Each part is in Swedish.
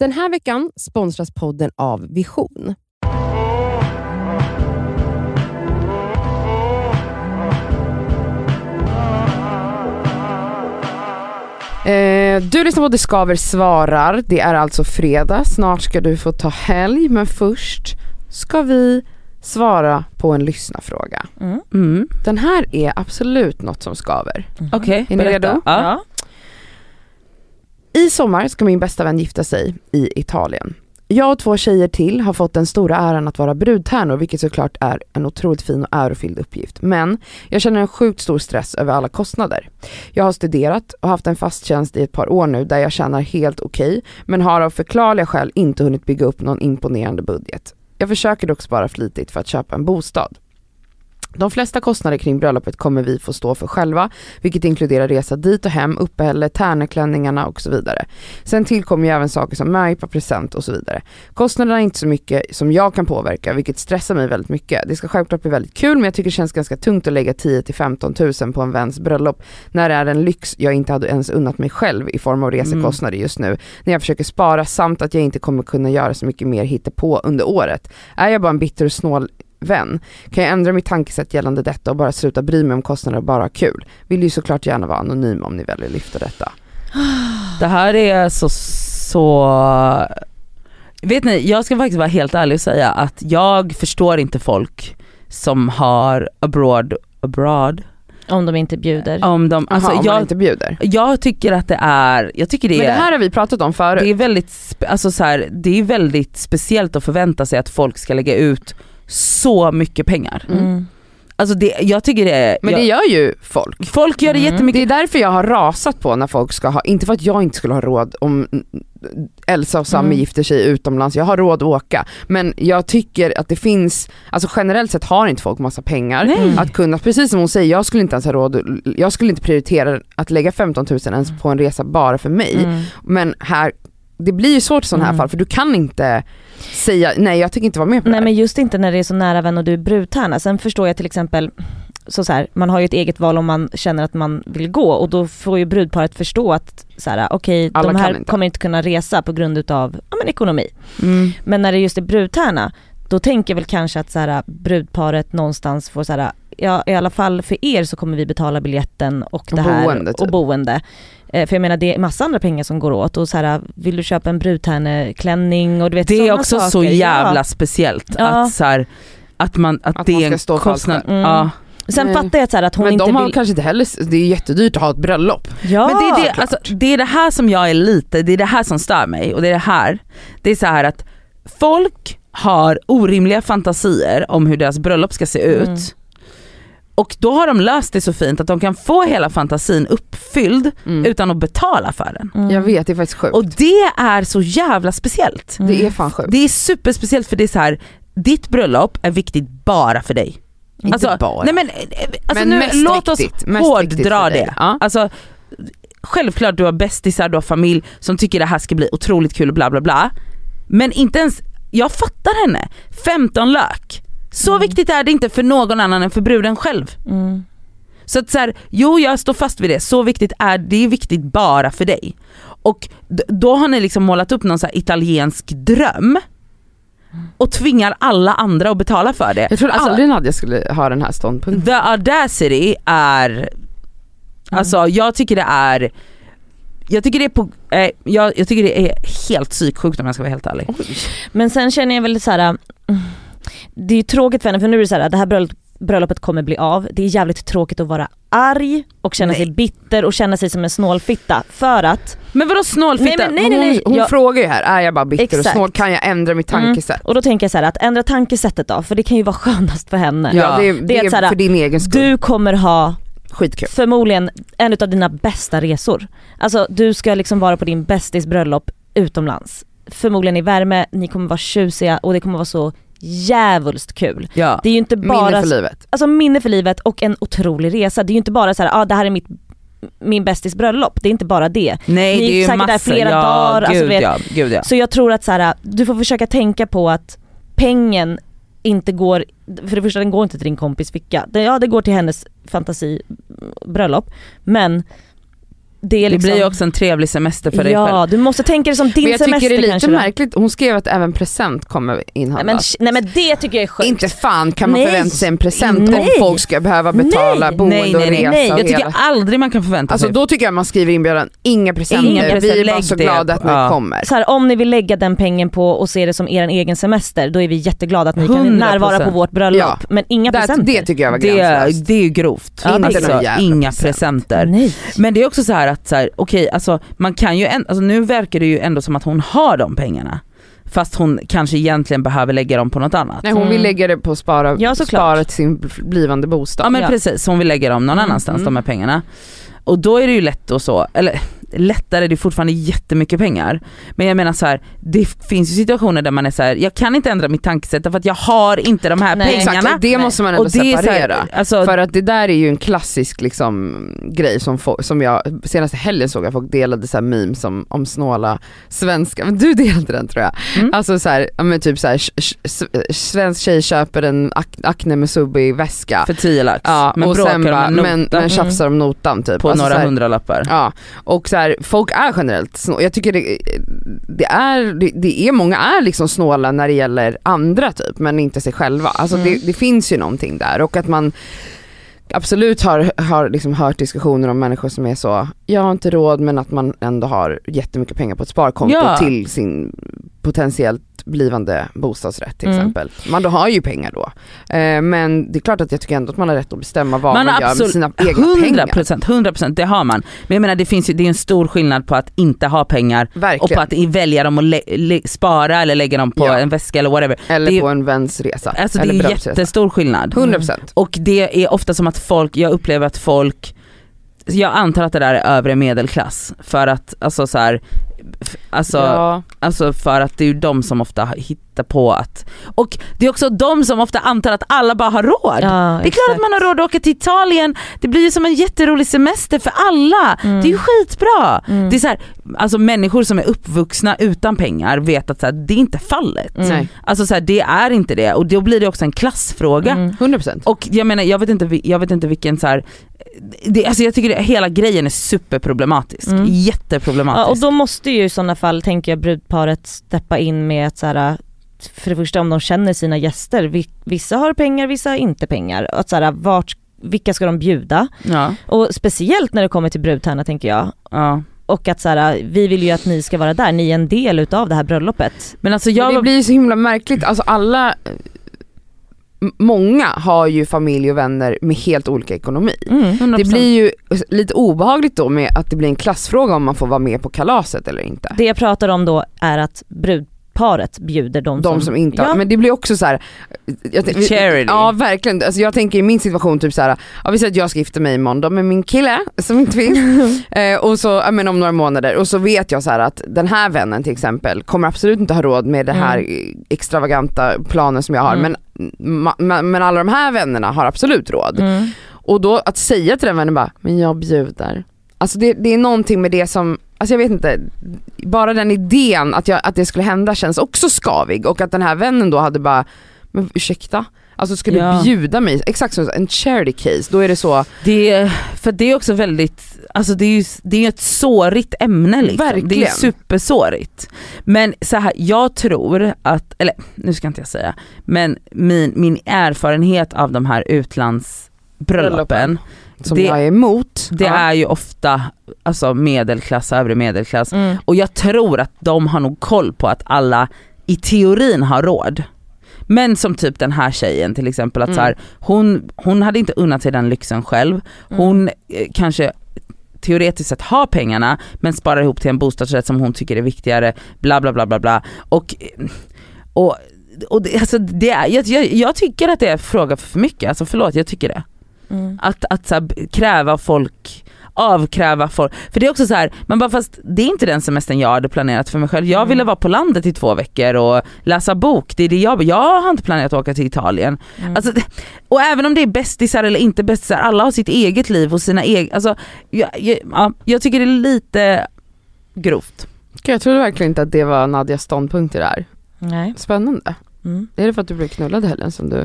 Den här veckan sponsras podden av Vision. Eh, du lyssnar på Det Skaver svarar. Det är alltså fredag. Snart ska du få ta helg, men först ska vi svara på en lyssnarfråga. Mm. Mm. Den här är absolut något som skaver. Okej, Är ni berätta. redo? Ja. I sommar ska min bästa vän gifta sig i Italien. Jag och två tjejer till har fått den stora äran att vara brudtärnor vilket såklart är en otroligt fin och ärofylld uppgift. Men jag känner en sjukt stor stress över alla kostnader. Jag har studerat och haft en fast tjänst i ett par år nu där jag tjänar helt okej men har av förklarliga skäl inte hunnit bygga upp någon imponerande budget. Jag försöker dock spara flitigt för att köpa en bostad. De flesta kostnader kring bröllopet kommer vi få stå för själva, vilket inkluderar resa dit och hem, uppehälle, tärneklänningarna och så vidare. Sen tillkommer ju även saker som möhippa, present och så vidare. Kostnaderna är inte så mycket som jag kan påverka, vilket stressar mig väldigt mycket. Det ska självklart bli väldigt kul, men jag tycker det känns ganska tungt att lägga 10-15 tusen på en väns bröllop, när det är en lyx jag inte hade ens unnat mig själv i form av resekostnader just nu, när jag försöker spara samt att jag inte kommer kunna göra så mycket mer hittepå under året. Är jag bara en bitter och snål vän? Kan jag ändra mitt tankesätt gällande detta och bara sluta bry mig om kostnader och bara ha kul? Vill ju såklart gärna vara anonym om ni väljer att lyfta detta. Det här är så, så... Vet ni, jag ska faktiskt vara helt ärlig och säga att jag förstår inte folk som har abroad, abroad Om de inte bjuder. om de, Alltså, alltså om jag, inte bjuder. jag tycker att det är, jag tycker det Men är det här har vi pratat om förut. det är väldigt, alltså så här, det är väldigt speciellt att förvänta sig att folk ska lägga ut så mycket pengar. Mm. Alltså det, jag tycker det är, Men jag, det gör ju folk. folk gör det Mm. jättemycket. Det är därför jag har rasat på när folk ska ha, inte för att jag inte skulle ha råd om Elsa och Sami Mm. gifter sig utomlands, jag har råd att åka. Men jag tycker att det finns, alltså generellt sett har inte folk massa pengar. Nej. Att kunna, precis som hon säger, jag skulle inte ens ha råd, jag skulle inte prioritera att lägga 15 000 ens på en resa bara för mig. Mm. Men här, det blir ju svårt i sådana här Mm. fall för du kan inte säga nej jag tänker inte vara med på Nej det här. men just inte när det är så nära vän och du är brudtärna. Sen förstår jag till exempel, så, så här, man har ju ett eget val om man känner att man vill gå och då får ju brudparet förstå att så här, okej Alla de här inte. kommer inte kunna resa på grund utav ja, men ekonomi. Mm. Men när det just är brudtärna, då tänker jag väl kanske att så här, brudparet någonstans får så här, ja i alla fall för er så kommer vi betala biljetten och det Och här boende, typ. och boende. Eh, För jag menar det är massa andra pengar som går åt och så här, vill du köpa en brudtärneklänning och du vet Det är också så saker. jävla Ja. speciellt Ja. att så här, att man, att, Att det man är ska en stå kostnad. Mm. Ja. Sen Nej. fattar jag så här, att hon Men inte de har vill... kanske inte heller, det är jättedyrt att ha ett bröllop. Ja, Men det är det, alltså, det är det här som jag är lite, det är det här som stör mig och det är det här, det är så här att folk har orimliga fantasier om hur deras bröllop ska se ut. Mm. Och då har de löst det så fint att de kan få hela fantasin uppfylld Mm. utan att betala för den. Mm. Jag vet, det är faktiskt sjukt. Och det är så jävla speciellt. Mm. Det är fan sjukt. Det är superspeciellt för det är så här, ditt bröllop är viktigt bara för dig. Inte alltså, bara. Nej men, eh, alltså Men nu, mest låt oss viktigt, dig. det. Ja. Alltså, självklart du har bästisar, du har familj som tycker det här ska bli otroligt kul och bla bla bla. Men inte ens, jag fattar henne, 15 lök. Så Mm. viktigt är det inte för någon annan än för bruden själv. Mm. Så att så här, jo jag står fast vid det, så viktigt är det är viktigt bara för dig. Och då har ni liksom målat upp någon så här italiensk dröm och tvingar alla andra att betala för det. Jag trodde Alltså, aldrig Nadja skulle ha den här ståndpunkten. The audacity är, alltså jag tycker det är, jag tycker det är på, eh, jag, jag tycker det är helt psyksjukt om jag ska vara helt ärlig. Men sen känner jag väl så här. mm, det är ju tråkigt för henne för nu är det så här, det här bröllop, bröllopet kommer bli av. Det är jävligt tråkigt att vara arg och känna Nej. sig bitter och känna sig som en snålfitta för att, Men vadå snålfitta? Nej, men nej, hon nej, nej. hon Jag- frågar ju här, är jag bara bitter och Exakt. snål? Kan jag ändra mitt Mm. tankesätt? och då tänker jag så här att ändra tankesättet då, för det kan ju vara skönast för henne. Ja, det, är- Det det är är här, för din egen skull. Du kommer ha Skitkul. förmodligen en av dina bästa resor. Alltså du ska liksom vara på din bästis bröllop utomlands. Förmodligen i värme, ni kommer vara tjusiga och det kommer vara så djävulskt kul. Ja. Det är ju inte bara Minne för livet. alltså minne för livet och en otrolig resa. Det är ju inte bara så här, ah, det här är mitt, min bästis bröllop, det är inte bara det. Nej Ni det är ju säkert där massor, flera ja, dagar, gud, alltså, vet- ja, gud ja. Så jag tror att så här, du får försöka tänka på att pengen inte går, för det första den går inte till din kompis ficka. Ja det går till hennes fantasibröllop men det är Det liksom, blir ju också en trevlig semester för dig ja, själv. du måste tänka det som din Men jag semester tycker det är lite märkligt, hon skrev att även present kommer Nej inhandlas. men, nej men det tycker jag är sjukt. Inte fan kan man Nej. förvänta sig en present om Nej. folk ska behöva betala Nej. boende Nej, nej, och nej, resa nej. och Jag tycker hela. aldrig man kan förvänta Alltså sig. då tycker jag man skriver inbjudan, inga presenter, Inga presenter, vi är bara så det glada att ni ja. kommer. så här, om ni vill lägga den pengen på och se det som er egen semester, då är vi jätteglada att ni kan 100%. närvara på vårt bröllop. Ja. Men inga Det, presenter. det tycker jag var det, gränslöst. det är ju grovt. Ja, det alltså, någon jävla inga present. presenter. Nej. Men det är också så här att, så här, okej alltså man kan ju, en, alltså, nu verkar det ju ändå som att hon har de pengarna. Fast hon kanske egentligen behöver lägga dem på något annat. Nej hon vill Mm. lägga det på att spara, Ja, spara till sin blivande bostad. Ja men Ja. precis, hon vill lägga dem någon Mm, annanstans mm. de här pengarna. Och då är det ju lätt och så, eller lättare, det är fortfarande jättemycket pengar. Men jag menar så här, det finns ju situationer där man är så här, jag kan inte ändra mitt tankesätt därför att jag har inte de här Nej. pengarna. Exakt, det måste man ändå och separera. här, alltså, För att det där är ju en klassisk liksom, grej som, som jag, senaste helgen såg jag folk delade så här memes om, om snåla svenskar, men du delade den tror jag. Mm. Alltså så här, men typ så här, svensk tjej köper en Ac- Acne Musubi väska. för 10 lax. Ja, men och sen bara, om men, men tjafsar om notan typ. på Alltså några hundralappar. Ja, och så här, folk är generellt snåla. Jag tycker det, det, är, det, det är, många är liksom snåla när det gäller andra typ, men inte sig själva. Alltså Mm. det, det finns ju någonting där och att man absolut har, har liksom hört diskussioner om människor som är så, jag har inte råd men att man ändå har jättemycket pengar på ett sparkonto Ja. till sin potentiellt blivande bostadsrätt till Mm. exempel. Man då har ju pengar då. Eh, men det är klart att jag tycker ändå att man har rätt att bestämma vad man, har gör med sina egna 100 pengar. procent, 100 procent, det har man. Men jag menar det finns ju, det är en stor skillnad på att inte ha pengar och Verkligen. på att välja dem och spara eller lägga dem på Ja. en väska eller whatever. Eller det är- på en väns resa. Alltså det är jättestor skillnad. 100%. Och det är ofta som att folk, jag upplever att folk, jag antar att det där är övre medelklass för att alltså så här, alltså, ja. alltså för att det är ju de som ofta hittar på att, och det är också de som ofta antar att alla bara har råd. Ja, Det är klart att man har råd att åka till Italien, det blir ju som en jätterolig semester för alla. Mm. Det är ju skitbra. Mm. Det är så här, alltså människor som är uppvuxna utan pengar vet att så här, det är inte fallet. Mm. Alltså så här, det är inte det och då blir det också en klassfråga. Mm. 100%. Och jag menar jag vet inte, jag vet inte vilken så här, det, alltså jag tycker det, hela grejen är superproblematisk, Mm. jätteproblematisk. Ja, och då måste ju i sådana fall, tänker jag, brudparet steppa in med att så här, för det första om de känner sina gäster, vi- vissa har pengar, vissa har inte pengar. Att så här, vart, vilka ska de bjuda? ja, Och speciellt när det kommer till brudtärna tänker jag. ja. Och att så här, vi vill ju att ni ska vara där, ni är en del utav det här bröllopet. Men alltså Men jag det blir ju så himla märkligt, alltså alla, många har ju familj och vänner med helt olika ekonomi. Mm. 100%. Det blir ju lite obehagligt då med att det blir en klassfråga om man får vara med på kalaset eller inte. Det jag pratar om då är att brudparet bjuder de, De som inte har, ja. men det blir också så här. Jag, Charity. Ja verkligen, alltså jag tänker i min situation typ så här, ja, vi säger att jag ska gifta mig imorgon med min kille som inte finns. eh, och så, ja, men om några månader och så vet jag så här att den här vännen till exempel kommer absolut inte ha råd med det här extravaganta planen som jag har Mm. men, ma, ma, men alla de här vännerna har absolut råd. Mm. Och då att säga till den vännen bara, men jag bjuder. Alltså det, det är någonting med det som, alltså jag vet inte, bara den idén att, jag, att det skulle hända känns också skavig och att den här vännen då hade bara, men ursäkta? Alltså du Ja. bjuda mig, exakt som en charity case, då är det så, det, för det är också väldigt, alltså det är ju det är ett sårigt ämne liksom. Det är Verkligen. supersårigt. Men så här, jag tror att, eller nu ska inte jag säga, men min, min erfarenhet av de här utlandsbröllopen, som Det- jag är emot. det Ja. är ju ofta alltså medelklass, övre medelklass. Mm. Och jag tror att de har nog koll på att alla i teorin har råd. Men som typ den här tjejen till exempel, att Mm. så här, hon, hon hade inte unnat sig den lyxen själv. Hon eh, kanske teoretiskt sett har pengarna men sparar ihop till en bostadsrätt som hon tycker är viktigare, bla bla bla bla bla. Och, och, och det, alltså det är, jag, jag, jag tycker att det är fråga för mycket, alltså förlåt jag tycker det. Mm. Att, att så här, kräva folk, avkräva folk. För det är också så här, man bara fast det är inte den semestern jag hade planerat för mig själv. Jag Mm. ville vara på landet i två veckor och läsa bok, det är det jag, jag har inte planerat att åka till Italien. Mm. Alltså, och även om det är bästisar eller inte bästisar, alla har sitt eget liv och sina egna, alltså, jag, jag, ja, jag tycker det är lite grovt. Jag trodde verkligen inte att det var Nadjas ståndpunkt i det här. Nej. Spännande. Mm. Är det för att du blev knullad i helgen som du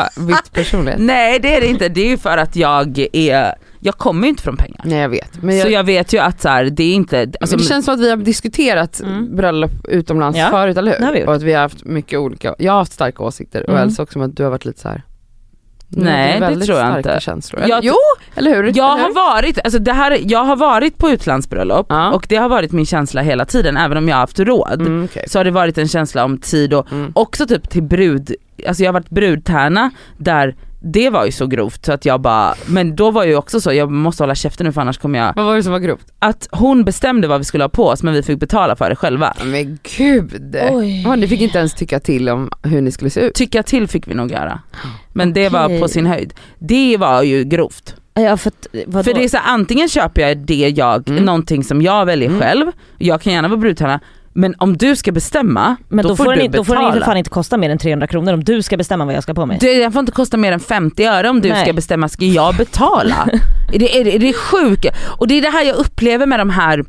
har bytt personlighet? Nej det är det inte, det är ju för att jag är, jag kommer ju inte från pengar. Nej jag vet. Jag, så jag vet ju att så här, det är inte, alltså, det känns som att vi har diskuterat Mm. bröllop utomlands Ja, förut, eller hur? Och att vi har haft mycket olika, jag har haft starka åsikter och Mm. Elsa också men att du har varit lite så här. Nej, har det tror jag inte. Känslor. Jag- jo, eller hur? jag eller har hur? varit, alltså det här, jag har varit på utlandsbröllop Ja. och det har varit min känsla hela tiden även om jag har haft råd. Mm, okej. Så har det varit en känsla om tid och Mm. också typ till brud, alltså jag har varit brudtärna där det var ju så grovt så att jag bara, men då var ju också så, jag måste hålla käften nu för annars kommer jag, Vad var det som var grovt? att hon bestämde vad vi skulle ha på oss men vi fick betala för det själva. Men gud! Oj. Ja, ni fick inte ens tycka till om hur ni skulle se ut. Tycka till fick vi nog göra. Men det var på sin höjd. Det var ju grovt. Ja, för? För det är så här, antingen köper jag det jag, Mm. någonting som jag väljer Mm. själv, jag kan gärna vara brudtärna, men om du ska bestämma, men då, då, får, får du den, då får den betala. för fan inte kosta mer än 300 kronor om du ska bestämma vad jag ska på mig. Det, den får inte kosta mer än 50 öre om du Nej. ska bestämma, ska jag betala? är, det, är, det, är det sjukt? Och det är det här jag upplever med de här,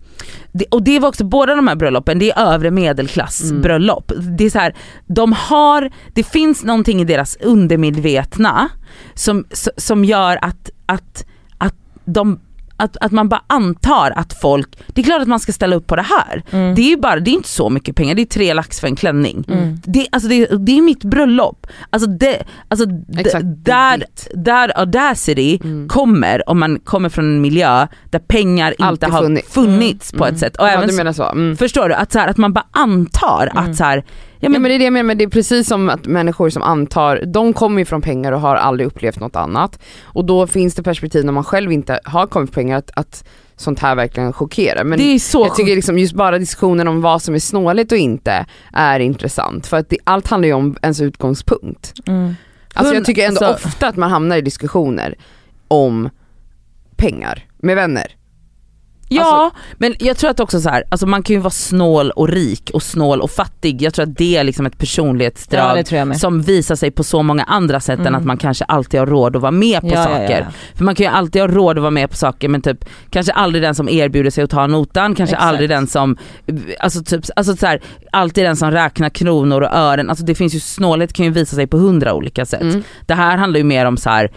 och det var också båda de här bröllopen, det är övre medelklassbröllop. Det är så här, de har, det finns någonting i deras undermedvetna som, som gör att, att, att de att, att man bara antar att folk, det är klart att man ska ställa upp på det här. Mm. Det är ju bara, det är inte så mycket pengar, det är tre lax för en klänning. Mm. Det, alltså det, det är mitt bröllop. Alltså, det, alltså Exakt, där, där audacity Mm. kommer om man kommer från en miljö där pengar inte Alltid har funnits. funnits på Mm. ett sätt. Och ja, även, du menar så. Mm. Förstår du? Att, så här, att man bara antar Mm. att så här, ja, Ja, men, men det är det jag menar, men det är precis som att människor som antar, de kommer ju från pengar och har aldrig upplevt något annat. Och då finns det perspektiv när man själv inte har kommit från pengar att, att sånt här verkligen chockerar. Men det är så jag tycker liksom just bara diskussionen om vad som är snåligt och inte är intressant. För att det, allt handlar ju om ens utgångspunkt. Mm. Alltså jag tycker ändå alltså- ofta att man hamnar i diskussioner om pengar med vänner. Ja, Alltså- men jag tror att också så här, alltså man kan ju vara snål och rik och snål och fattig. Jag tror att det är liksom ett Ja personlighetsdrag med. som visar sig på så många andra sätt än Mm. att man kanske alltid har råd att vara med på ja, saker. Ja, ja. För man kan ju alltid ha råd att vara med på saker men typ kanske aldrig den som erbjuder sig att ta notan, kanske Exakt. aldrig den som, alltså typ, alltså så här, alltid den som räknar kronor och ören. Alltså det finns ju, snålhet kan ju visa sig på hundra olika sätt. Mm. Det här handlar ju mer om så här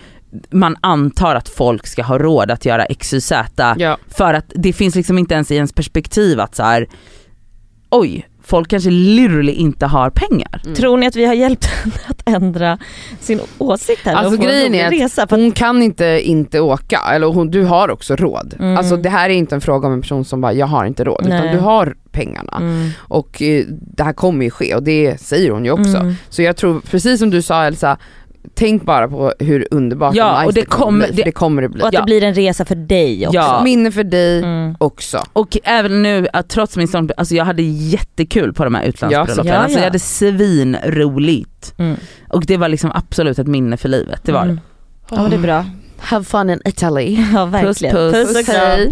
man antar att folk ska ha råd att göra XYZ Ja. för att det finns liksom inte ens i ens perspektiv att så här. oj, folk kanske literally inte har pengar. Mm. Tror ni att vi har hjälpt henne att ändra sin åsikt här? Alltså grejen är att resa? För att, Hon kan inte inte åka, eller hon, du har också råd. Mm. Alltså det här är inte en fråga om en person som bara, jag har inte råd, Nej. utan du har pengarna. mm. Och eh, det här kommer ju ske och det säger hon ju också. Mm. Så jag tror, precis som du sa Elsa, tänk bara på hur underbart Ja, nice och det det kommer kommer- bli, det- det kommer det bli. Och att Ja. det blir en resa för dig också. Ja. Minne för dig Mm. också. Och även nu, att trots min ståndpunkt, alltså jag hade jättekul på de här utlandsbröllopen. Ja, Alltså ja. jag hade svinroligt. Mm. Och det var liksom absolut ett minne för livet, det var det. Mm. Ja det är bra. Have fun in Italy. Ja verkligen. puss. puss och kram. Hej.